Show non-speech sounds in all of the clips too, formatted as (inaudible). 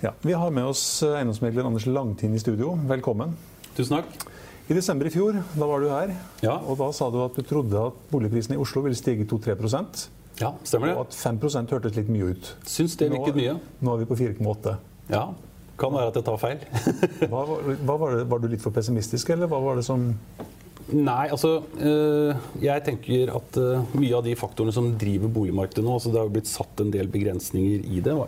Ja, Vi har med oss eh, eiendomsmegler Anders Langtind i studio. Velkommen. Tusen takk. I desember i fjor da var du her, Ja. og da sa du at du trodde at boligprisene i Oslo ville stige 2-3% Ja, stemmer det. og at 5% hørtes litt mye ut. Syns det virket mye. Nå er vi på 4,8. Ja. Kan være at jeg tar feil. Hva, var- hva var, det, var du litt for pessimistisk, eller hva var det som Nei, altså eh, Jeg tenker at eh, mye av de faktorene som driver boligmarkedet nå altså Det har blitt satt en del begrensninger i det. Hva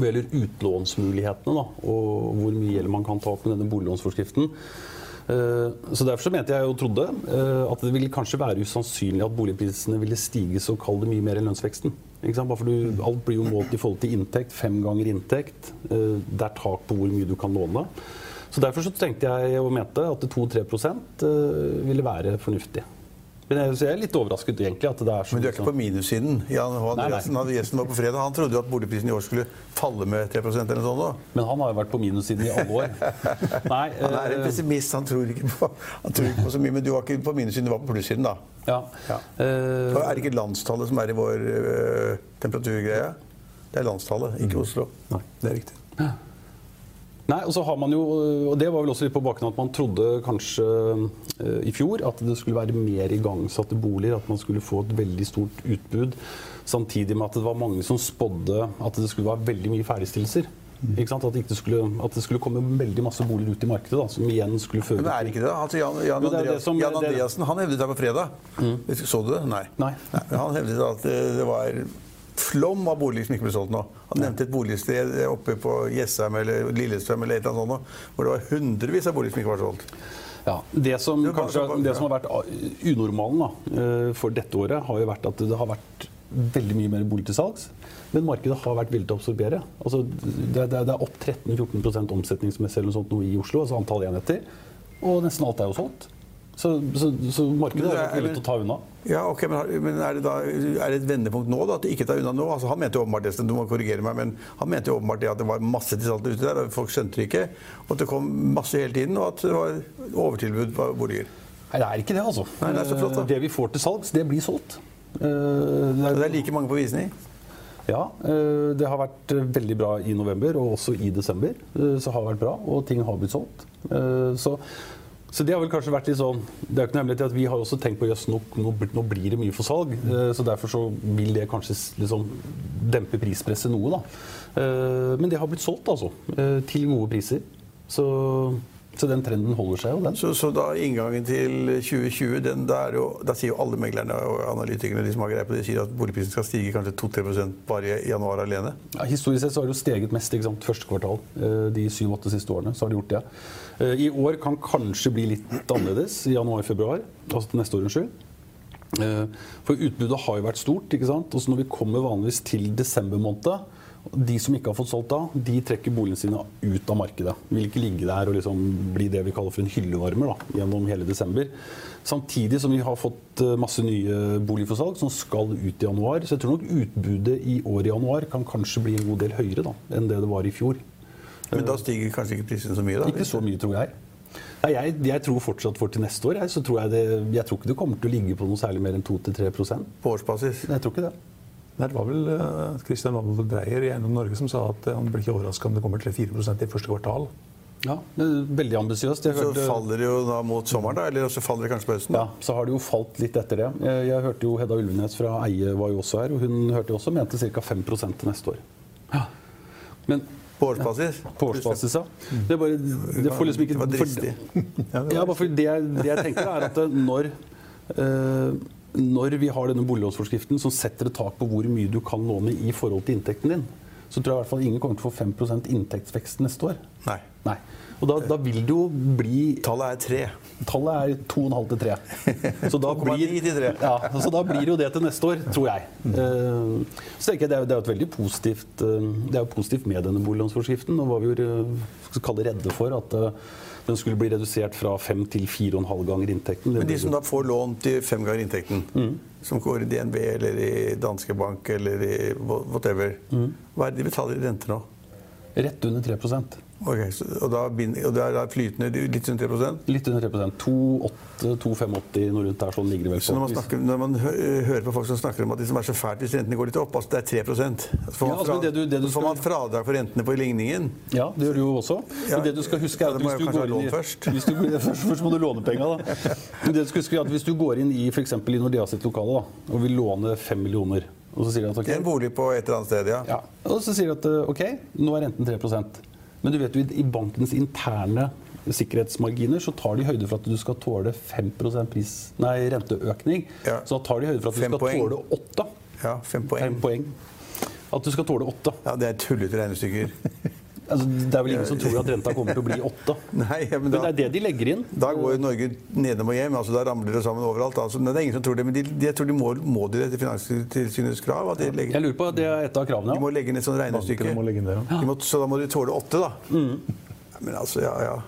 (clears throat) gjelder utlånsmulighetene da, og hvor mye gjeld man kan ta opp med denne boliglånsforskriften. Eh, Så Derfor så mente jeg og trodde at det ville kanskje være usannsynlig at boligprisene ville stige så kall det mye mer enn lønnsveksten. Bare for du, Alt blir jo målt i forhold til inntekt. Fem ganger inntekt. Det er tak på hvor mye du kan låne. Så Derfor så tenkte jeg og mente at 2-3 eh, ville være fornuftig. Men jeg, er litt overrasket egentlig at det er så Men du er ikke på minussiden. Jan H. Andreassen, han gjesten var på fredag, han trodde jo at boligprisen i år skulle falle med 3% eller noe sånt. da. Men han har jo vært på minussiden i alle år. (laughs) Nei, Han er en eh, pessimist, han tror ikke på, han tror ikke på så mye. Men du var ikke på minussiden, du var på plussiden, da. ja. Ja. Uh, er det ikke landstallet som er i vår uh, temperaturgreie? Det er landstallet, ikke Oslo. Nei, det er riktig. Nei, og så har man jo, og det var vel også litt på bakgrunn av at man trodde kanskje uh, i fjor at det skulle være mer igangsatte boliger, at man skulle få et veldig stort utbud. Samtidig med at det var mange som spådde at det skulle være veldig mye ferdigstillelser. Ikke sant? At, det skulle, at det skulle komme veldig masse boliger ut i markedet, da, som igjen skulle føre Men er ikke det? Altså, Jan, Jan, det Andreas, det som- Jan det- Mm. Andreassen han hevdet her på fredag. Så du det? Nei. Nei. Nei. Han hevdet at eh, det var flom av boliger som ikke ble solgt nå. Han nevnte et boligsted oppe på Jessheim eller Lillestrøm eller et eller annet sånt, hvor det var hundrevis av boliger som ikke var solgt. Ja, det som, Det kanskje, det som har vært unormalen da, eh, for dette året, har jo vært at det har vært veldig mye mer bolig til salgs. Men markedet har vært villig til å absorbere. Altså, det, det, det er opp 13-14% omsetningsmessig eller noe sånt nå i Oslo, altså antall enheter. Og nesten alt er jo solgt. Så, så, så markedet er- villig til å ta unna. Ja, ok, Men, har- men er, det da, er det et vendepunkt nå, da? At du ikke tar unna nå? Altså, han mente jo åpenbart det, du må korrigere meg, men han mente jo åpenbart det at det var masse til salg ute der, og folk skjønte det ikke. Og at det kom masse hele tiden, og at det var overtilbud på boliger. Nei, det er ikke det, altså. Nei, det er så flott, da. Det vi får til salgs, det blir solgt. Eh, det er- det er like mange på visning. Ja, eh, det har vært eh, veldig bra i november, og også i desember. Så har det vært bra, og ting har blitt solgt. Så, så det har vel kanskje vært litt sånn Det er jo ikke noe hemmelighet at vi har også tenkt på jøss, nå, nå, nå blir det mye for salg. eh, Så derfor så vil det kanskje liksom dempe prispresset noe, da. Eh, Men det har blitt solgt, altså. eh, Til gode priser. Så, så den trenden holder seg jo, den. Så, så da inngangen til 2020, den, da, er jo, da sier jo alle meglerne og analytikerne de som har greie på det, sier at boligprisen skal stige kanskje 2-3 bare i januar alene. Ja, historisk sett så har det jo steget mest ikke sant? første kvartal. De syv-åtte siste årene. så har det gjort det. Eh, I år kan kanskje bli litt annerledes i januar-februar. Altså til neste år, unnskyld. Eh, For utbudet har jo vært stort. ikke sant? Og så når vi kommer vanligvis til desember måned, de som ikke har fått solgt da, de trekker boligene sine ut av markedet. Vil ikke ligge der og liksom bli det vi kaller for en hyllevarmer da, gjennom hele desember. Samtidig som vi har fått eh, masse nye boliger for salg som skal ut i januar. Så jeg tror nok utbudet i år i januar kan kanskje bli en god del høyere da, enn det det var i fjor. Men da stiger kanskje ikke prisene så mye? da? Ikke så mye, tror jeg. Nei, jeg, jeg tror fortsatt for til neste år jeg, så tror jeg, det, jeg tror ikke det kommer til å ligge på noe særlig mer enn 2-3 På årsbasis. Jeg tror ikke det. Nei, det var vel uh, Christian Wabel Dreyer i Eiendom Norge som sa at eh, han blir ikke overraska om det kommer 3-4% i første kvartal. Ja, det er Veldig ambisiøst. Så hørte- faller det jo da mot sommeren, da? Eller så faller det kanskje på høsten? Ja, så har det jo falt litt etter det. Jeg, jeg hørte jo Hedda Ulvenes fra Eie var jo også her, og hun hørte jo også mente ca. 5 til neste år. Ja. Men På årsbasis? på årsbasis, ja. Det, er bare, det får liksom ikke Det var dristig. (laughs) Ja, bare for det, jeg- det jeg tenker er at eh, når, eh, når vi har denne boliglånsforskriften som setter et tak på hvor mye du kan låne i forhold til inntekten din, så tror jeg i hvert fall ingen kommer til å få 5% inntektsvekst neste år. Nei. Nei. Og da, da vil det jo bli Tallet er tre. Tallet er 2,5 til 3. Så da, (laughs) blir, ja, så da blir jo det til neste år, tror jeg. Eh, Så tenker jeg det er, det er jo et veldig positivt eh, Det er jo positivt med denne boliglånsforskriften. Nå var vi jo eh, kalle redde for at den skulle bli redusert fra 5 til 4,5 ganger inntekten. Men de som da får lån til fem ganger inntekten, Mm. som går i DNB eller i Danske Bank eller i whatever, Mm. hva er det de betaler i rente nå? Rett under 3 Ok, så, og, da, og det er flytende litt under 3 Litt under 3 2,85 noe rundt der, sånn ligger det vel Så når man, snakker, når man hø hører på folk som snakker om at det som er så fælt hvis rentene går litt opp, altså det er 3 Så får Ja, altså, det du- det du så får man fradrag for rentene på ligningen. Ja, det gjør du jo også. Ja, Men det du skal huske er at hvis du går inn først. Hvis du, først, først må du låne penga, da. Men det du skal huske er at hvis du går inn i f.eks. i Nordea sitt lokale da, og vil låne 5 millioner, og så sier de at Det er en bolig på et eller annet sted, ja. ja, og så sier de at eh, ok, nå er renten 3 Men du vet jo i bankens interne sikkerhetsmarginer så tar de høyde for at du skal tåle 5 pris, nei, renteøkning. Ja. Så da tar de høyde for at du Fem skal poeng. tåle 8. Ja, fem poeng. Fem poeng. At du skal tåle 8. Ja, Det er tullete regnestykker. (laughs) Altså, det er vel ingen som tror at renta kommer til å bli åtte. (laughs) Nei, men Men da, det er det de legger inn. da går jo Norge nedom og hjem. altså Da ramler det sammen overalt. Altså, men det er ingen som tror det, men de, de, jeg tror de må, må de det etter Finanstilsynets krav. At de, Jeg lurer på, Det er et av kravene. de må legge inn et sånt regnestykke. Må legge inn det, ja. De må, så da må de tåle åtte, da. Mm. Men altså, ja, ja.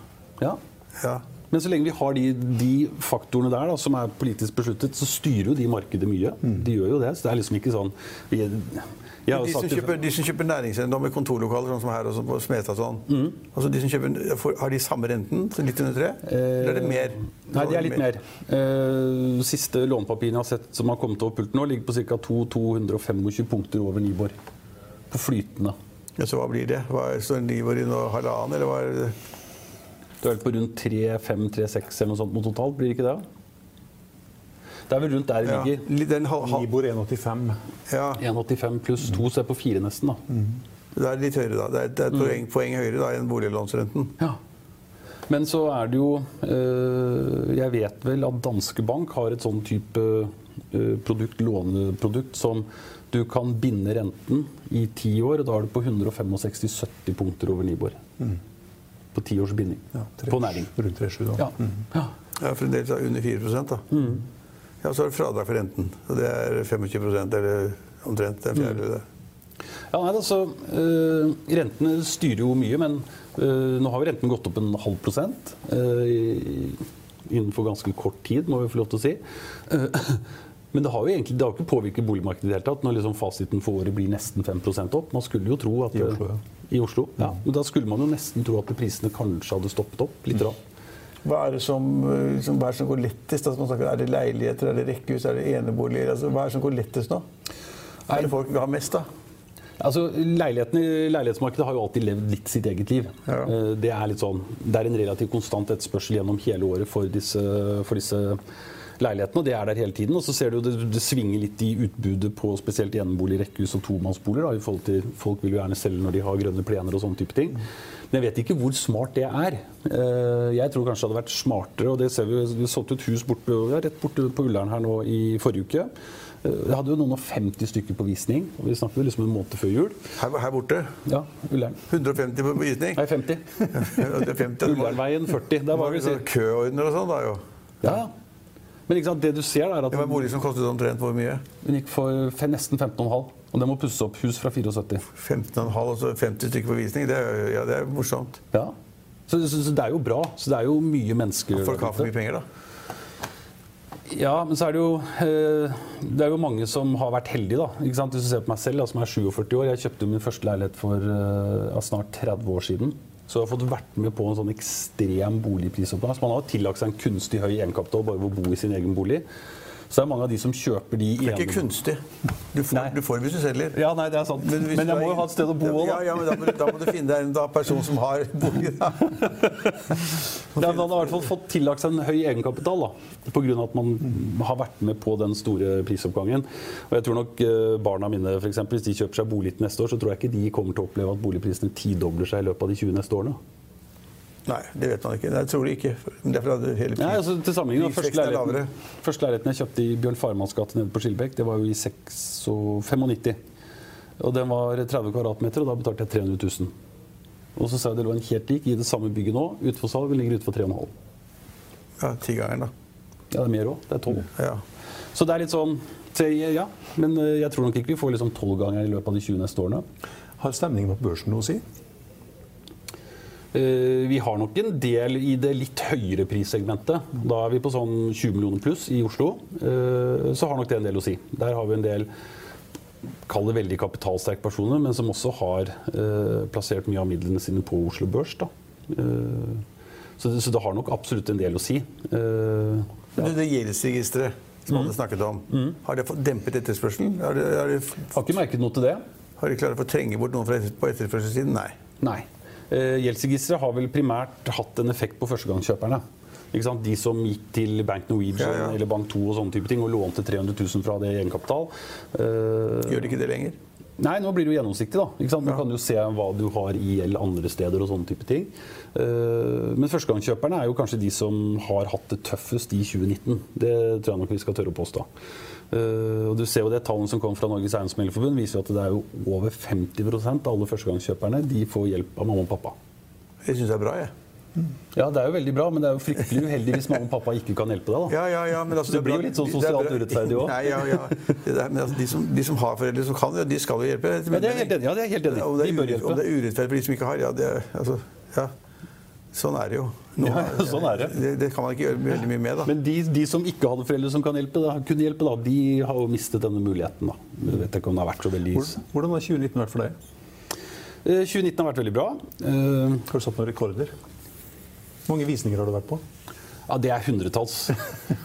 Ja. ja. Men så lenge vi har de, de faktorene der da, som er politisk besluttet, så styrer jo de markedet mye. De gjør jo det. Så det er liksom ikke sånn Jeg De som, kjøper, de som kjøper næringseiendom med kontorlokaler, sånn som her og på Smestad sånn, Mm. altså de som kjøper, Har de samme renten? Litt under tre? Eller er det mer? Eh, Nei, de er litt mer. Eh, siste lånepapirene jeg har sett som har kommet over pulten nå, ligger på ca. 225 punkter over Nibor. På flytende. Ja, så hva blir det? Hva står Nibor i noe halvannen, eller hva er det? Du er vel på rundt 3-5-3-6 eller noe sånt mot totalt, blir det ikke det? Det er vel rundt der det ligger. den ha, ha. Nibor 1,85. ja, 1,85 pluss 2, så er på 4 nesten, da. det er litt høyere, da. Det er, det er et poeng, poeng høyere da enn boliglånsrenten. Ja. Men så er det jo øh, Jeg vet vel at Danske Bank har et sånn type øh, produkt, låneprodukt som du kan binde renten i ti år, og da er du på 165-70 punkter over Nibor. På ti års binding. Ja, tre- på næring. Rundt 37, da. Ja. ja. Ja, fremdeles er under 4 da. Mm. Ja, så er det fradrag for renten. Og det er 25% eller omtrent. Er en fjerdedel. Mm. Ja, nei, altså, øh, Rentene styrer jo mye, men øh, nå har jo renten gått opp en halv prosent øh, innenfor ganske kort tid, må vi få lov til å si. Uh, (clears throat) men det har jo egentlig det har ikke påvirket boligmarkedet i det hele tatt, når liksom fasiten for året blir nesten 5 opp. Man skulle jo tro at I Oslo, ja. I Oslo, ja. Men da skulle man jo nesten tro at prisene kanskje hadde stoppet opp litt. Rann. Hva er det som, liksom, hva er det som går lettest? Altså, snakker, er det leiligheter, er det rekkehus, er det eneboliger? Altså, hva er det som går lettest nå? Hva er det folk vil ha mest, av? Altså, Leilighetsmarkedet har jo alltid levd litt sitt eget liv. Ja. Eh, Det er sånn, det er en relativt konstant etterspørsel gjennom hele året for disse, for disse leilighetene, det er der hele tiden. Og så ser du det, det svinger litt i utbudet på spesielt enebolig, rekkehus og tomannsboliger. da, i forhold til Folk vil jo gjerne selge når de har grønne plener og sånne type ting. Men jeg vet ikke hvor smart det er. Eh, Jeg tror kanskje det hadde vært smartere, og det ser vi, vi solgte et hus bort, rett borte på Ullern her nå i forrige uke. Eh, Jeg hadde jo noen og 50 stykker på visning, og vi snakker jo liksom en måned før jul. Her, her borte? Ja, Ullern. 150 på visning? Nei, 50. (laughs) Er 50. Ullernveien 40. det Der var var vi sånn køordner og sånn, da jo. Ja, ja. Men ikke sant, det du ser, er at Ja, men en bolig som kostet omtrent hvor mye? den gikk for nesten 15,5. Og den må pusses opp. Hus fra 74. 15,5 og så 50 stykker på visning? Det er, ja, det er morsomt. Ja. Så, så, så det er jo bra. Så det er jo mye mennesker Folk har for mye penger, da. Ja, men så er det jo eh, Det er jo mange som har vært heldige, da. Hvis du ser på meg selv, da, som er 47 år. Jeg kjøpte min første leilighet for eh, ja, snart 30 år siden. Så har fått vært med på en sånn ekstrem boligprisoppgang. Så man har tillagt seg en kunstig høy egenkapital bare ved å bo i sin egen bolig. Så er det mange av de som kjøper de Det er ikke kunstig. Du får, du får hvis du selger. Ja, nei, det er sant. Men, men jeg må jo ha et sted å bo òg, ja, da. ja, men da må, da må du finne deg en da, person som har bolig. Da. (laughs) Ja, men han har i hvert fall fått tillagt seg en høy egenkapital da, pga. at man har vært med på den store prisoppgangen. Og jeg tror nok eh, barna mine, for eksempel, hvis de kjøper seg bolig til neste år, så tror jeg ikke de kommer til å oppleve at boligprisene tidobler seg i løpet av de 20 neste årene. Nei, det vet man ikke. Jeg tror det ikke. Er fordi hele Nei, altså til sammenligning, da, første, leiligheten, første leiligheten jeg kjøpte i Bjørn Farmans gate nede på Skilbekk, det var jo i 95. Og den var 30 kvadratmeter, og da betalte jeg 300 000. Og så sa jeg det lå en helt lik i det samme bygget nå, ute for salg, ligger ute for 3,5. Ja, Tigangeren, da. Ja, det er mer òg. Det er 12. Ja. Så det er litt sånn så, Ja, men eh, jeg tror nok ikke vi får liksom 12 ganger i løpet av de 20 neste årene. Har stemningen på børsen noe å si? Eh, Vi har nok en del i det litt høyere prissegmentet. Da er vi på sånn 20 millioner pluss i Oslo. Eh, Så har nok det en del å si. Der har vi en del Kall det veldig kapitalsterke personer, men som også har eh, plassert mye av midlene sine på Oslo Børs. Da. Så, det, så det har nok absolutt en del å si. Ja. Det, det gjeldsregisteret som alle snakket om, har det dempet etterspørselen? Har de, har har ikke merket noe til det. har de klart å få trenge bort noen fra på etterspørselssiden? Nei. Nei. Eh, Gjeldsregisteret har vel primært hatt en effekt på førstegangskjøperne. De som gikk til Bank Norwegian Ja, ja. eller Bank 2 og sånne type ting og lånte 300 000 fra det i egenkapital. Eh, Gjør de ikke det lenger? Nei, nå blir det jo gjennomsiktig. da. Ikke sant? Du kan jo se hva du har i gjeld andre steder og sånne type ting. Eh, men førstegangskjøperne er jo kanskje de som har hatt det tøffest i 2019. Det tror jeg nok vi skal tørre å påstå. Eh, og du ser jo det Tallene som kom fra Norges Eiendomsmeglerforbund, viser jo at det er jo over 50% av alle førstegangskjøperne de får hjelp av mamma og pappa. Det syns jeg er bra, jeg. Ja, det er jo veldig bra, men det er jo fryktelig uheldig hvis mamma og pappa ikke kan hjelpe deg. da. Ja, ja, ja, men altså, Det det blir jo litt sånn sosialt urettferdig òg. (laughs) Ja, ja. Det men altså, de, som, de som har foreldre som kan, ja, de skal jo hjelpe. Ja, det er helt enig, ja, det er helt enig. i. Om det De bør hjelpe. om det er urettferdig for de som ikke har, ja, det er, altså, ja. Sånn er det jo. Nå- Ja, sånn er det. det. Det kan man ikke gjøre veldig mye med, da. Men de, de som ikke hadde foreldre som kan hjelpe, da, kunne hjelpe, da, de har jo mistet denne muligheten. da. Jeg vet ikke om det har vært så veldig Hvordan har 2019 vært for deg? Eh, 2019 har vært veldig bra. Eh, Har du satt noen rekorder? Hvor mange visninger har du vært på? Ja, det er hundretalls.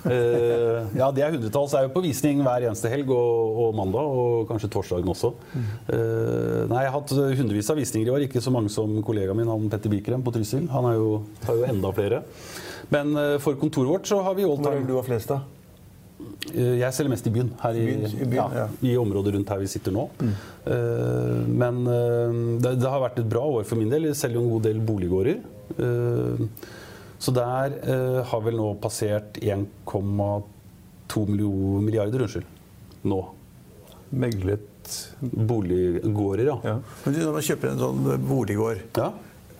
uh, (laughs) ja, det er hundretalls. Jeg er jo på visning hver eneste helg og, og mandag, og kanskje torsdagen også. Uh, nei, jeg har hatt hundrevis av visninger i år. Ikke så mange som kollegaen min, han Petter Bikrem på Trysil. Han jo, har jo enda flere. Men uh, for kontoret vårt så har vi all Hvor er det du har flest, da? Eh, Jeg selger mest i byen. Her i, Byen- i byen, ja, ja. I området rundt her vi sitter nå. Eh, men eh, det, det har vært et bra år for min del. Jeg selger jo en god del boliggårder. Eh, så der eh, har vel nå passert 1,2 milliarder, unnskyld. Nå. Meglet Boliggårder, ja. Ja. Men når man kjøper en sånn boliggård, ja.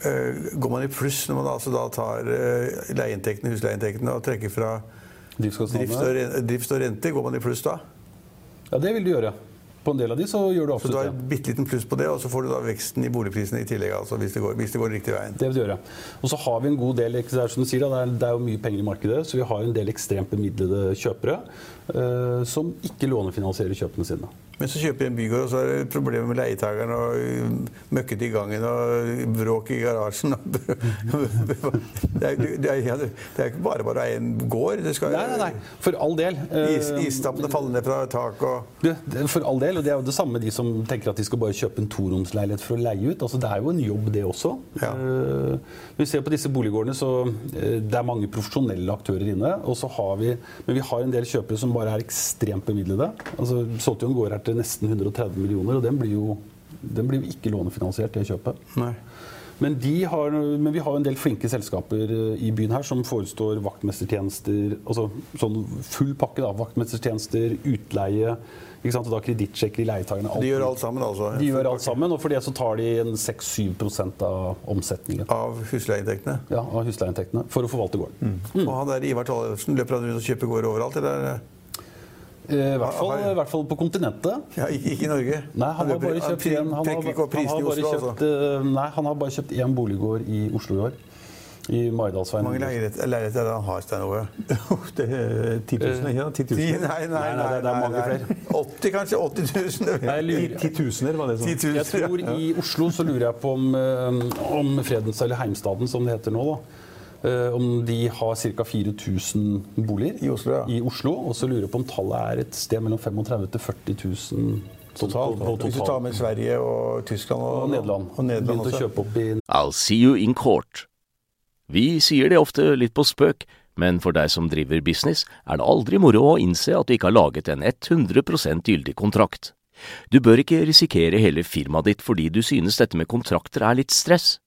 eh, går man i pluss når man altså da tar eh, leieinntektene, husleieinntektene og trekker fra drift og, drift og rente? Går man i pluss da? Ja, det vil du gjøre. På en del av de så gjør du Så du har et bitte liten pluss på det, og så får du da veksten i boligprisene i tillegg, altså, hvis det går, hvis det går riktig veien. Det vil du gjøre. Og så har vi en god del det er som du sier, det, er, det er jo mye penger i markedet, så vi har en del ekstremt bemidlede kjøpere eh, som ikke lånefinansierer kjøpene sine. Men så kjøper de en bygård, og så er det problemer med leietakeren og møkkete i gangen og bråk i garasjen. (laughs) Det er, det er, det er ikke bare bare å eie en gård. Det skal, Nei, nei, nei. For all del. Eh, Is, istappene faller ned fra taket og det, det, for all del, og det er jo det samme de som tenker at de skal bare kjøpe en toromsleilighet for å leie ut. Altså, det er jo en jobb, det også. Ja. Eh, Når vi ser på disse boliggårdene, så eh, det er mange profesjonelle aktører inne. Og så har vi, men vi har en del kjøpere som bare er ekstremt bemidlede. Altså, solgte jo en gård her til nesten 130 millioner, og den blir jo, den blir jo ikke lånefinansiert, det kjøpet. Nei. Men, de har, men vi har en del flinke selskaper eh, i byen her som forestår vaktmestertjenester, altså sånn full pakke. da, Vaktmestertjenester, utleie, ikke sant, og da kredittsjekker i leietakerne. De gjør alt sammen, altså? De gjør alt sammen, og for det så tar de 6-7 av omsetningen. Av husleieinntektene? Ja, av husleieinntektene for å forvalte gården. Og han der Ivar Tollefsen, løper han rundt og kjøper gård overalt? Eller? Eh, I hvert fall, i hvert fall på kontinentet. Ja, ikke, ikke i Norge? Nei, han har bare kjøpt pri- en, han han har i bare Oslo, kjøpt, eh, Nei, han har bare kjøpt én boliggård i Oslo i år. I Hvor mange leiligheter er det han har, Stein Ove? (laughs) Det er 10 000, ikke sant? 10 Ti- 000. Nei, nei, Nei, nei, det er mange flere. 80 kanskje? 80 000? Jeg Titusener var det sånn. Jeg tror I Oslo så lurer jeg på om, eh, om Fredens eller Heimstaden, som det heter nå, da. Eh, Om de har ca. 4000 boliger I Oslo, ja. i Oslo. Og så lurer jeg på om tallet er et sted mellom 35 til 40 000 Totalt. på- på Hvis du tar med Sverige og Tyskland og, Og Nederland. Og Nederland Begynte å også. kjøpe opp i I'll see you in court. Vi sier det ofte litt på spøk, men for deg som driver business, er det aldri moro å innse at du ikke har laget en 100% gyldig kontrakt. Du bør ikke risikere hele firmaet ditt fordi du synes dette med kontrakter er litt stress.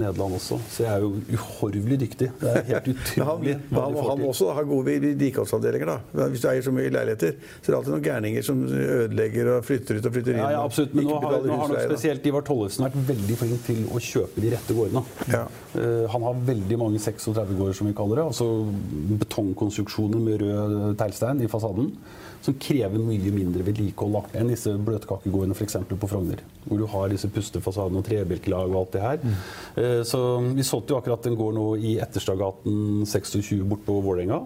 Nederland også, så jeg er jo uhorvelig dyktig. Det er helt han, (laughs) utrolig. han, han må også ha gode vedlikeholdsavdelinger. da. Hvis du eier så mye leiligheter, så er det alltid noen gærninger som ødelegger og flytter ut og flytter inn. Ja, ja, absolutt. Men nå har, nå har nok spesielt Ivar Tollefsen vært veldig flink til å kjøpe de rette gårdene. Ja. Uh, han har veldig mange 36-gårder, som vi kaller det. Altså betongkonstruksjoner med rød teglstein i fasaden. Som krever mye mindre vedlikehold enn disse bløtkakegårdene f.eks. på Frogner. Hvor du har disse pustefasadene og trebjelkelag og alt det her. Eh, så vi solgte jo akkurat en gård nå i Etterstadgaten 26 bort på Vålerenga.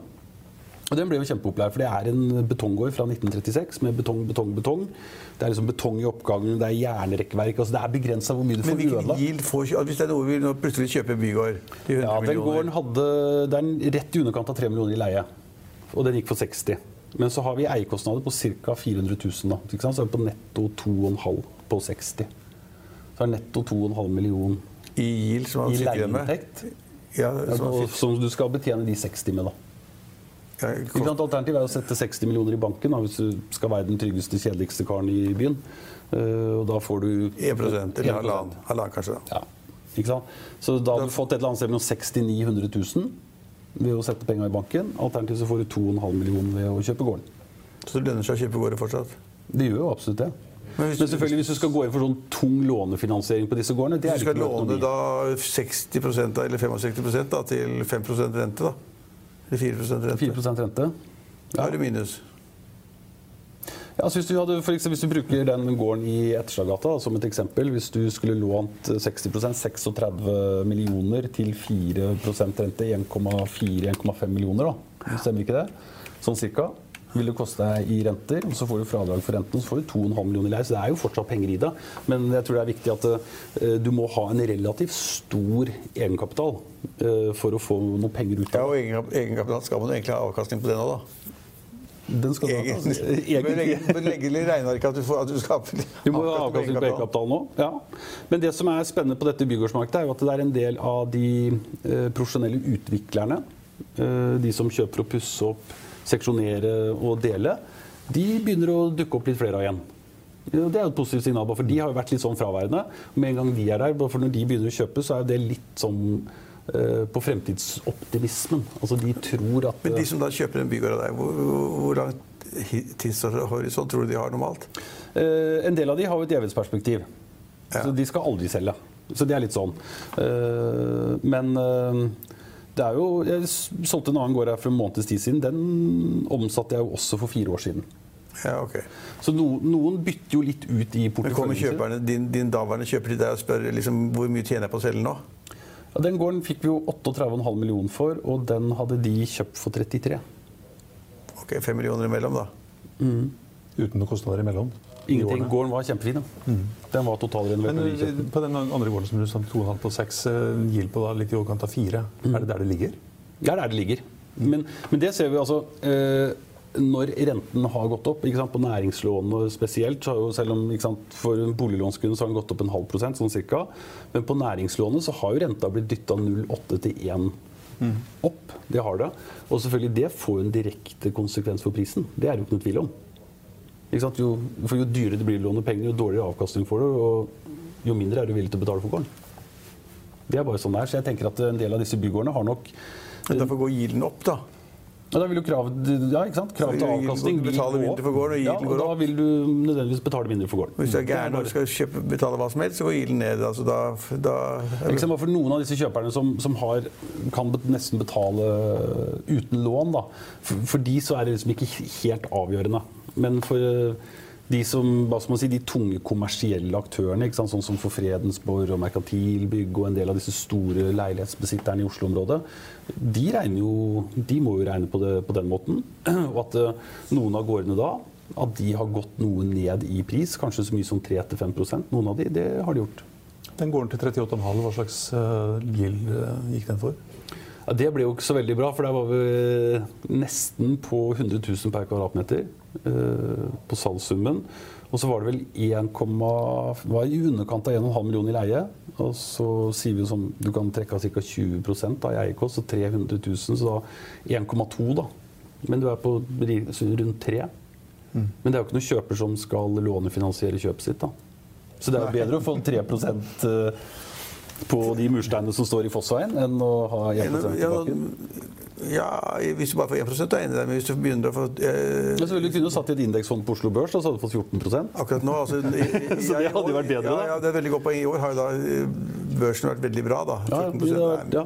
Og Den ble jo kjempepopulær, for det er en betonggård fra 1936 med betong, betong, betong. Det er liksom betong i oppgangen, det er jernrekkverk. altså Det er begrensa hvor mye du Men får hvilken ødelagt. yield får altså, Hvis det er noe vi nå plutselig kjøper en bygård til 100 Ja, den millioner gården hadde, Det er rett i underkant av 3 millioner i leie. Og den gikk for 60. Men så har vi eiekostnader på ca. 400 000. Da. Så er vi på netto 2,5 på 60. Så er netto 2,5 million i yield som han sitter igjen med. Ja, Ja, som han Som du skal betjene de 60 med, da. ja? Alternativet er å sette 60 millioner i banken da, hvis du skal være den tryggeste, kjedeligste karen i byen. Uh, og da får du 1 eller halvannen, halvannen kanskje. da. Ja, ikke sant? Så da har du fått et eller annet sted mellom 60 900 000 ved å sette penger i banken. Alternativt så får du 2,5 millioner ved å kjøpe gården. Så det lønner seg å kjøpe gården fortsatt. Det gjør jo absolutt det. Men hvis Men selvfølgelig hvis du skal gå inn for sånn tung lånefinansiering på disse gårdene det er du skal låne da 60 da, eller 65 da, til 5% rente, da. Eller 4% rente. 4 rente. Da er det minus. Ja, altså hvis, du hadde, eksempel, hvis du bruker den gården i Etterstadgata som et eksempel Hvis du skulle lånt 60% 36 millioner til 4% rente, 1,4-1,5 millioner, da. Stemmer ikke det? Sånn cirka. Vil det koste deg i renter, og så får du fradrag for renten, og så får du 2,5 millioner i leie. Så det er jo fortsatt penger i det. Men jeg tror det er viktig at eh, du må ha en relativt stor egenkapital eh, for å få noe penger ut av og Ja, og egenkapital skal man jo egentlig ha avkastning på det nå, da. Den skal. Egen, altså. du ha. Egentlig. bør legge litt regneark at du, får, at du skal Du må ha avkastning på egenkapital nå. Ja. Men det som er spennende på dette bygårdsmarkedet, er jo at det er en del av de eh, profesjonelle utviklerne, de som kjøper og pusser opp, seksjonere og dele, de begynner å dukke opp litt flere av igjen. Det er jo et positivt signal, for de har jo vært litt sånn fraværende. Med en gang de er der, for når de begynner å kjøpe, så er det litt sånn eh, på fremtidsoptimismen. Altså de tror at Men de som da kjøper en bygård av deg, hvor, hvor- hvor lang tidshorisont tror du de har normalt? Eh, en del av de har jo et evighetsperspektiv. Ja. Så de skal aldri selge. Så det er litt sånn. Eh, men eh, det er jo Jeg solgte en annen gård her for en måneds tid siden. Den omsatte jeg jo også for fire år siden. Ja, ok. Så no, noen bytter jo litt ut i Men kommer kjøperne, din, din daværende kjøper til deg og spør liksom, hvor mye tjener jeg på å selge nå? Ja, den gården fikk vi jo 38,5 millioner for, og den hadde de kjøpt for 33. Ok, 5 millioner imellom, da. Uten noen kostnader imellom. Ingenting. Gården var kjempefin. da. Den var totalrenovert. Men eh, på den andre gården som du sa 2,5 på 6, gild på da litt i overkant av 4. Er det der det ligger? Det er der det ligger. Men, men det ser vi altså eh, når renten har gått opp, ikke sant, på næringslånene spesielt, så har jo selv om ikke sant, for boliglånskunde så har den gått opp en halv prosent, sånn cirka, men på næringslånet så har jo renta blitt dytta 0,8 til 1 opp. Det har det. Og selvfølgelig det får jo en direkte konsekvens for prisen. Det er det jo ikke noe tvil om. Jo, for jo dyrere det blir å låne penger, jo dårligere avkastning får du, og jo mindre er du villig til å betale for gården. Det er bare sånn det er. Så jeg tenker at en del av disse bygårdene har nok Derfor går gilden opp, da. ja, da vil jo krav, ja, krav til avkastning vil gå mindre for gården, og ja, og da vil du nødvendigvis betale mindre for gården. Hvis du er gæren og skal kjøpe, betale hva som helst, så går gilden ned. Altså da, da Eksempel, for noen av disse kjøperne som, som har, kan nesten betale uten lån, da. For, for de så er det liksom ikke helt avgjørende. Men for eh, de som, si, de tunge kommersielle aktørene, sånn som for Fredensborg og Merkantilbygg og en del av disse store leilighetsbesitterne i Oslo-området, de, jo, de må jo regne på det på den måten. Og at eh, noen av gårdene da at de har gått noe ned i pris, kanskje så mye som 3-5% Noen av de, det har de gjort. Den gården til 38,5, hva slags uh, gild eh, gikk den for? Ja, det ble jo ikke så veldig bra, for der var vi nesten på 100 000 per kvadratmeter eh, på salgssummen. Og så var det vel 1, var i underkant av 1,5 millioner i leie. Og så sier vi sånn du kan trekke av ca. 20 av eierkost, så 300 000, så da 1,2 da. Men du er på rundt 3. Men det er jo ikke noen kjøper som skal lånefinansiere kjøpet sitt, da. Så det er jo bedre å få 3 eh, på de mursteinene som står i Fossveien, enn å ha 1 tilbake? ja, hvis du bare får 1 så er jeg enig i det. Men hvis du begynner å få eh, Men så ville du kunne satt i et indeksfond på Oslo Børs, da, så hadde du fått 14 Akkurat nå altså, i, i, (laughs) Så det hadde jo vært bedre, ja, da. Ja, det er et veldig godt poeng. I år har jo da eh, børsen vært veldig bra, da. ja, det vært, ja.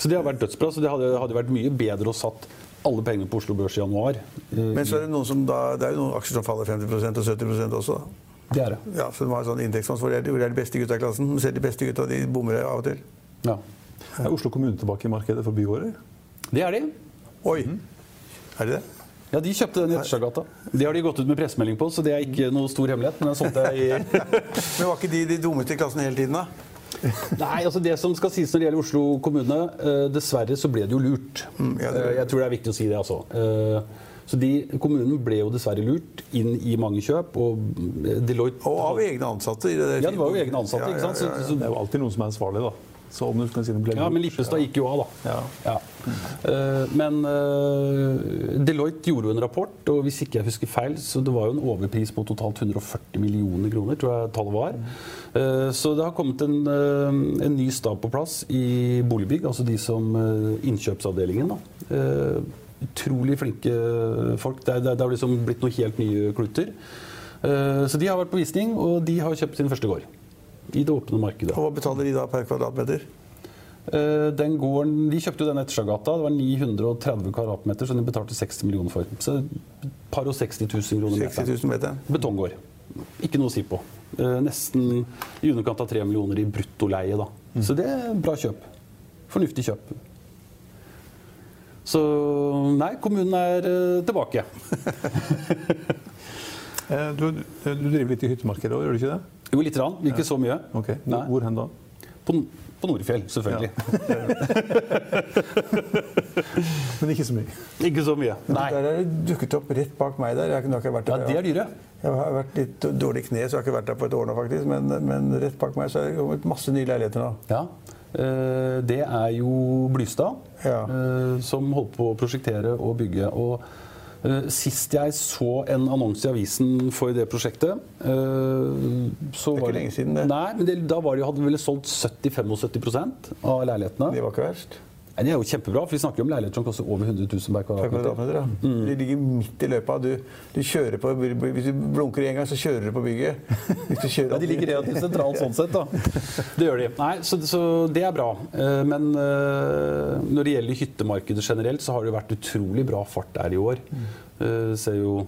Så det har vært dødsbra. Så det hadde, hadde vært mye bedre å satt alle pengene på Oslo Børs i januar. Men så er det noen som da, det er jo noen aksjer som faller 50% og 70% også. da. Det er det. Ja, så de har sånn indeksfond hvor det er de- beste gutta i klassen. Men selv de beste gutta de bommer av og til. Ja. Er Oslo kommune tilbake i markedet for bygårder? Det er de. Oi! Mm. Er de det? Ja, De kjøpte den i Etterstadgata. Det har de gått ut med pressemelding på, så det er ikke noe stor hemmelighet. Men den solgte jeg i (laughs) Men var ikke de de dummeste i klassen hele tiden, da? Nei, altså det som skal sies når det gjelder Oslo kommune, eh, dessverre så ble det jo lurt. Mm, ja, det- Eh, jeg tror det er viktig å si det, altså. Så de, kommunen ble jo dessverre lurt inn i mange kjøp, og eh, Deloitte Og av egne ansatte. I det Ja, det var jo egne ansatte, Ja, ikke sant? ja, ja, ja. Så, Det er jo alltid noen som er ansvarlig, da. Så om du kan si Ja, men Lippestad gikk jo av, da. Ja. Eh, men uh, Deloitte gjorde jo en rapport, og hvis ikke jeg husker feil, så det var jo en overpris på totalt 140 millioner kroner, tror jeg tallet var. Uh, så det har kommet en, en ny stab på plass i Boligbygg, altså de som innkjøpsavdelingen. da. Utrolig flinke folk. Det det det har liksom blitt noe helt nye kluter. Eh, så de har vært på visning, og de har kjøpt sin første gård. I det åpne markedet. Og hva betaler de da per kvadratmeter? Eh, Den gården, de kjøpte jo den Etterstadgata. Det var 930 kvadratmeter, som de betalte 60 millioner for. Så par og 60 000 kroner 60 000 meter? Betonggård. Ikke noe å si på. Eh, Nesten i underkant av 3 millioner i bruttoleie. da. Så det er bra kjøp. Fornuftig kjøp. Så nei, kommunen er eh, tilbake. (laughs) Eh, Du, du driver litt i hyttemarkedet òg, gjør du ikke det? Jo, lite grann. Ikke så mye. Ok, Nei. Hvor, hvor hen da? På, på Nordfjell, selvfølgelig. (laughs) Men ikke så mye. Ikke så mye. Nei. Der er det dukket opp rett bak meg der. Jeg har ikke, vært der. Ja, det de er dyre. Jeg har vært litt dårlig i kne, så jeg har ikke vært der på et år nå, faktisk. Men, men rett bak meg så er det kommet masse nye leiligheter nå. Ja. Eh, Det er jo Blystad Ja. eh, som holdt på å prosjektere og bygge. Og eh, sist jeg så en annonse i avisen for det prosjektet så Det er ikke var lenge siden, det. Nei, men det, da var det, hadde de vel solgt 70-75 av leilighetene. Det var ikke verst. Nei, Det er jo kjempebra, for vi snakker om leiligheter som koster over 100 000 per kvadratmeter. Ja. Mm. De ligger midt i løypa. Du, du kjører på, hvis du blunker en gang, så kjører du på bygget. (laughs) Ja, De ligger relativt sentralt sånn sett, da. (laughs) Det gjør de. Nei, så, så det er bra. Eh, Men eh, når det gjelder hyttemarkedet generelt, så har det vært utrolig bra fart der i år. Det Ser jo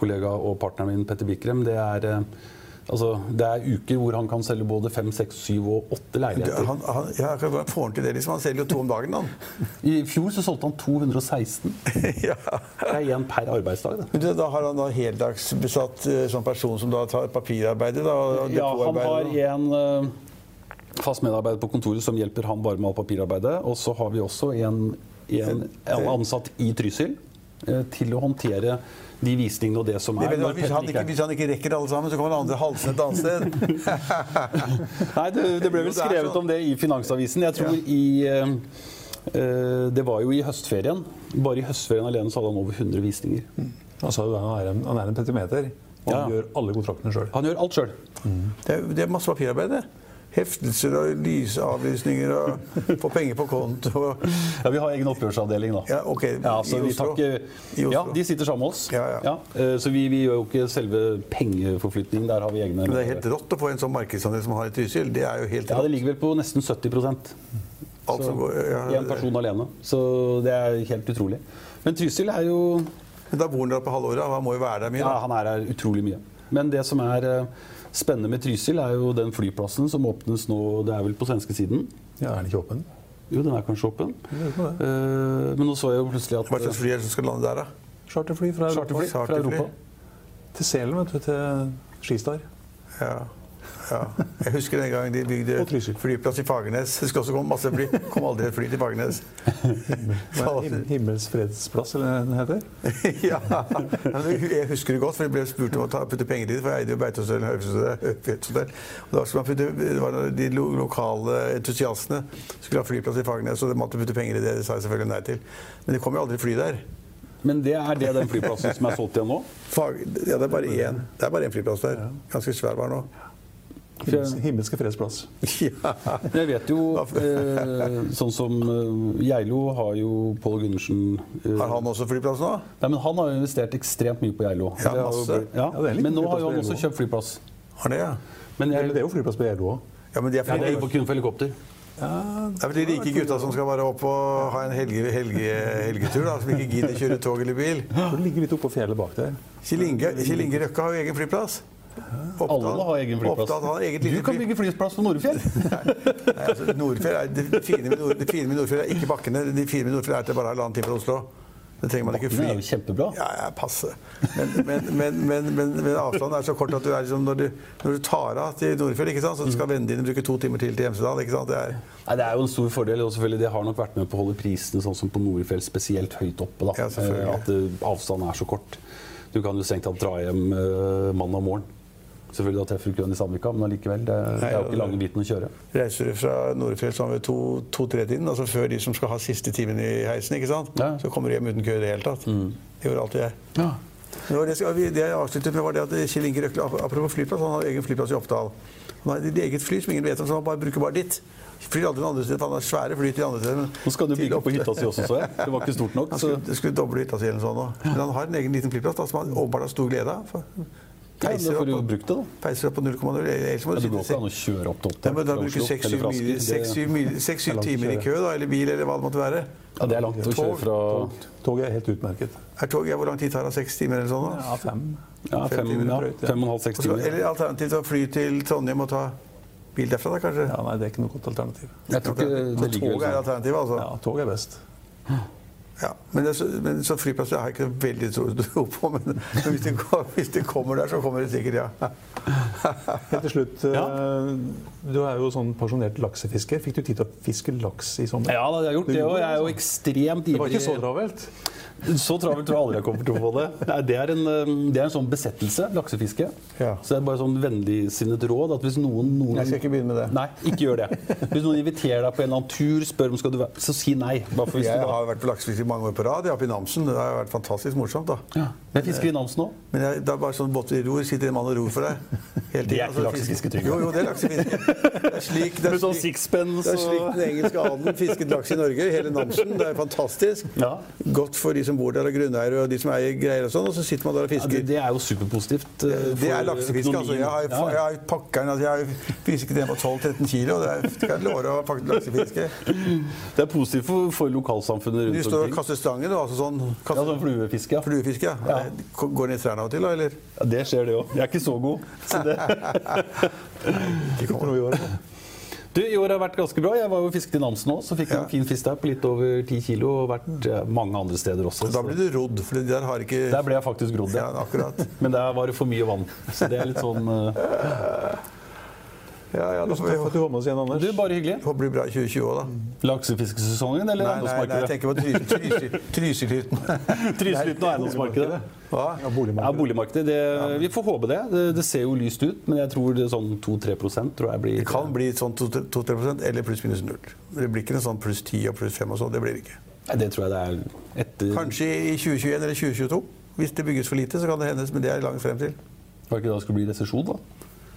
kollega og partneren min Petter Bikrem. Det er, eh, altså, det er uker hvor han kan selge både fem, seks, syv og åtte leiligheter. han, han, ja, hvordan får han til det? liksom? Han selger jo to om dagen, han. (laughs) I fjor så solgte han 216. (laughs) ja. Det er én per arbeidsdag. Det. Men Da har han da heldagsbesatt sånn person som da tar papirarbeidet? Da, Ja, han har en eh, fast medarbeider på kontoret som hjelper han bare med alt papirarbeidet. Og så har vi også en, en, en ansatt i Trysil til å håndtere de visningene og det som er. vet, hvis, han ikke hvis han ikke rekker alle sammen, så kommer andre halsende et annet sted. (laughs) Nei, det, det ble vel skrevet sånn. om det i Finansavisen. Jeg tror i eh, eh, Det var jo i høstferien. Bare i høstferien alene så hadde han over 100 visninger. Han sa jo at han er en, han er en petimeter, og han Ja. gjør alle kontraktene sjøl. Han gjør alt sjøl. Det er, det er masse papirarbeid, det. Heftelser og lysavlysninger og få penger på konto. Ja, vi har egen oppgjørsavdeling, da. Ja, ok. Ja, så I vi Oslo. ikke, I Oslo. ja, de sitter sammen med oss. Ja, ja. ja så vi, vi gjør jo ikke selve pengeforflytningen. Der har vi egne Men det er helt rått å få en sånn markedsandel som har i Trysil. Det er jo helt Ja, det ligger vel på nesten 70 Alt går, ja, Én person alene. Så det er helt utrolig. Men Trysil er jo Men da bor han der på halvåret, han må jo være der mye. Ja, Da. han er her utrolig mye. Men det som er eh, spennende med Trysil, er jo den flyplassen som åpnes nå Det er vel på svenskesiden? Ja, er den ikke åpen? Jo, den er kanskje åpen. det. Eh, men nå så jeg jo plutselig at Hva slags fly er det som skal lande der, da? Charterfly fra Europa. Charterfly fra Charterfly. Europa. Til Selen, vet du. Til Skistar. Ja. Ja. Jeg husker den gang de bygde flyplass i Fagernes. Det skulle også komme masse fly. kom aldri et fly til Fagernes. (laughs) Him- Himmels fredsplass, eller hva den heter. (laughs) ja. Jeg husker det godt, for jeg ble spurt om å ta, putte penger i det. For jeg eide jo Beitostølen Høyfjellshotell. Og da skulle det var de lokale entusiastene skulle ha flyplass i Fagernes, og de måtte putte penger i det. Det sa jeg selvfølgelig nei til. Men det kom jo aldri fly der. Men det er det den flyplassen som er solgt igjen nå? Fag, ja, det er bare én. Det er bare én flyplass der. Ganske svær var nå. Himmels, himmelske fredsplass. (laughs) Ja. Jeg vet jo (laughs) eh, Sånn som eh, Geilo har jo Pål Gundersen eh, Har han også flyplass nå? Nei, men Han har jo investert ekstremt mye på Geilo. Ja, masse. Ja, Ja, men nå har jo han også kjøpt flyplass. Har det, ja? Men jeg, det er jo flyplass på Geilo òg. Ja, men de er ja, det er fly- kun for helikopter. Det er vel de rike gutta som skal bare opp og ha en helge, helge, helgetur, da, som ikke gidder kjøre tog eller bil. Det ligger litt oppå fjellet bak der. Kjell Inge Røkke har jo egen flyplass. Oppdal- Alle har egen flyplass. Har eget Du kan bygge flyplass på Norefjell. (laughs) Altså, Nordfjell er, det, fine med Nord, det fine med Nordfjell er ikke bakkene. Det fine med Nordfjell er at det bare er halvannen time fra Oslo. Det trenger man ikke fly. er jo kjempebra. Ja, ja, passe. Men, men, men, men, avstanden er så kort at du er liksom, når, du, når du tar av til Nordfjell, ikke sant, så skal vennene dine bruke to timer til til Hemsedal. ikke sant? Det er, Nei, Det er jo en stor fordel, og selvfølgelig det har nok vært med på å holde prisene sånn som på Norefjell spesielt høyt oppe. da. Ja. Eh, At eh, avstanden er så kort. Du kan jo strengt tatt dra hjem eh, mandag morgen. Selvfølgelig da treffer du ikke den i Sandvika, men allikevel. Det, det er jo ikke lange biten å kjøre. Reiser du fra Nordfjell sånn ved to-tre-tiden, altså før de som skal ha siste timen i heisen, ikke sant? Ja. så kommer du hjem uten kø i det hele tatt. Det gjorde alltid jeg. Ja. Det, det, jeg avsluttet med, var det at Kjell Inge Røkle, apropos flyplass, han har egen flyplass i Oppdal. Han har et eget fly som ingen vet om, så han bare bruker bare ditt. Flyr aldri til andre steder, han har svære fly til andre steder. men Nå skal du bygge på hytta si også, så jeg. Det var ikke stort nok. Han skulle, skulle doble hytta si eller noe sånt. Men han har en egen liten flyplass da, som han åpenbart har stor glede av. ja, Peiser får du brukt det, da. peiser opp på 0,0. Ellers må Ja, du det går sitte ikke an å kjøre opp til ja, Oppdal men da bruker langt å timer i kø, da, eller bil, eller hva det måtte være. Ja, det er langt å kjøre fra Toget er helt utmerket. Er toget, Hvor lang tid tar det? Seks timer eller sånn? da? Ja, fem. ja, Fem fem, ja, drøyt, ja. fem og en halv, seks timer. Eller alternativt å fly til Trondheim og ta bil derfra, da kanskje? Ja, nei, det er ikke noe godt alternativ. Jeg tror ikke det det ligger toget er sånn. alternativet, altså? Ja, toget er best. Ja. Men, det, så- men så flyplass har jeg ikke veldig tro på, men, men hvis, det, hvis det kommer der, så kommer det sikkert, ja. Helt til slutt, eh, du er jo sånn pensjonert laksefisker. Fikk du tid til å fiske laks i sommer? Ja, da, jeg har gjort det, og jeg er jo ekstremt Det var ikke så travelt? Så travelt tror jeg aldri jeg kommer til å få det. Det, er en, um, det er en sånn besettelse, laksefiske. Ja. Så det er bare sånn vennligsinnet råd at hvis noen, noen Jeg skal ikke begynne med det. Nei, ikke gjør det. Hvis noen inviterer deg på en eller annen tur, spør om skal du være Så si nei. Jeg har vært på laksefiske mange år på rad. Jeg har vært i Namsen. Det har vært fantastisk morsomt. da. ja. Jeg fisker i Namsen òg. Men jeg, det er bare sånn båt i ror, sitter en mann og ror for deg. Hele Det er ikke Altså, laksefiske, Trygve. Jo, jo, det er laksefiske. Slik, det er Med sånn slik, sixpence det er slik den engelske adelen fisket laks i Norge. Hele Namsen. Det er fantastisk. Ja. Godt for de som bor der, og grunneiere og de som eier greier og sånn. Og så sitter man der og ja, det, fisker. det er jo superpositivt. uh, Det er laksefiske. altså. Jeg har, ja. jeg har pakkeren, altså, jeg har fisket en på 12-13 kilo. Det er, kan jeg love å pakke laksefiske. Det er positivt for, for lokalsamfunnet Du står og kaster stangen, altså sånn Ja, sånn fluefiske. Ja. fluefiske. Ja. Går den i trærne av og til, da? Eller? Ja, det skjer, det òg. Jeg er ikke så god. Så det. (laughs) Ikke noe i år. (laughs) Du, I år har vært ganske bra. Jeg var jo fisket i Namsen òg, så fikk Ja. en fin fisk der på litt over 10 kilo. Og vært mange andre steder også. Da ble blir du rodd, for det der har ikke Der ble jeg faktisk rodd, Ja, ja. akkurat. (laughs) Men der var det for mye vann. Så det er litt sånn eh, (laughs) Ja, ja, da får vi at du var med oss igjen, Anders. Du, bare hyggelig. det blir bra i 2020 òg, da. Laksefiskesesongen eller Nei, nei, nei, jeg tenker på Trysil- Trysil- (laughs) Trysilhytten. Trysilhytten og eiendomsmarkedet. Hva? Ja, boligmarkedet. Ja, boligmarkedet. Det, vi får håpe det. det. Det ser jo lyst ut, men jeg tror det er sånn 2-3% tror jeg blir Det kan bli sånn 2-3% eller pluss-minus null. Det blir ikke noe sånn pluss 10 og pluss 5 og sånn. Det blir det ikke. Nei, Det tror jeg det er etter Kanskje i 2021 eller 2022. Hvis det bygges for lite, så kan det hendes, men det er langt frem til. Var det ikke da det skulle bli resesjon, da?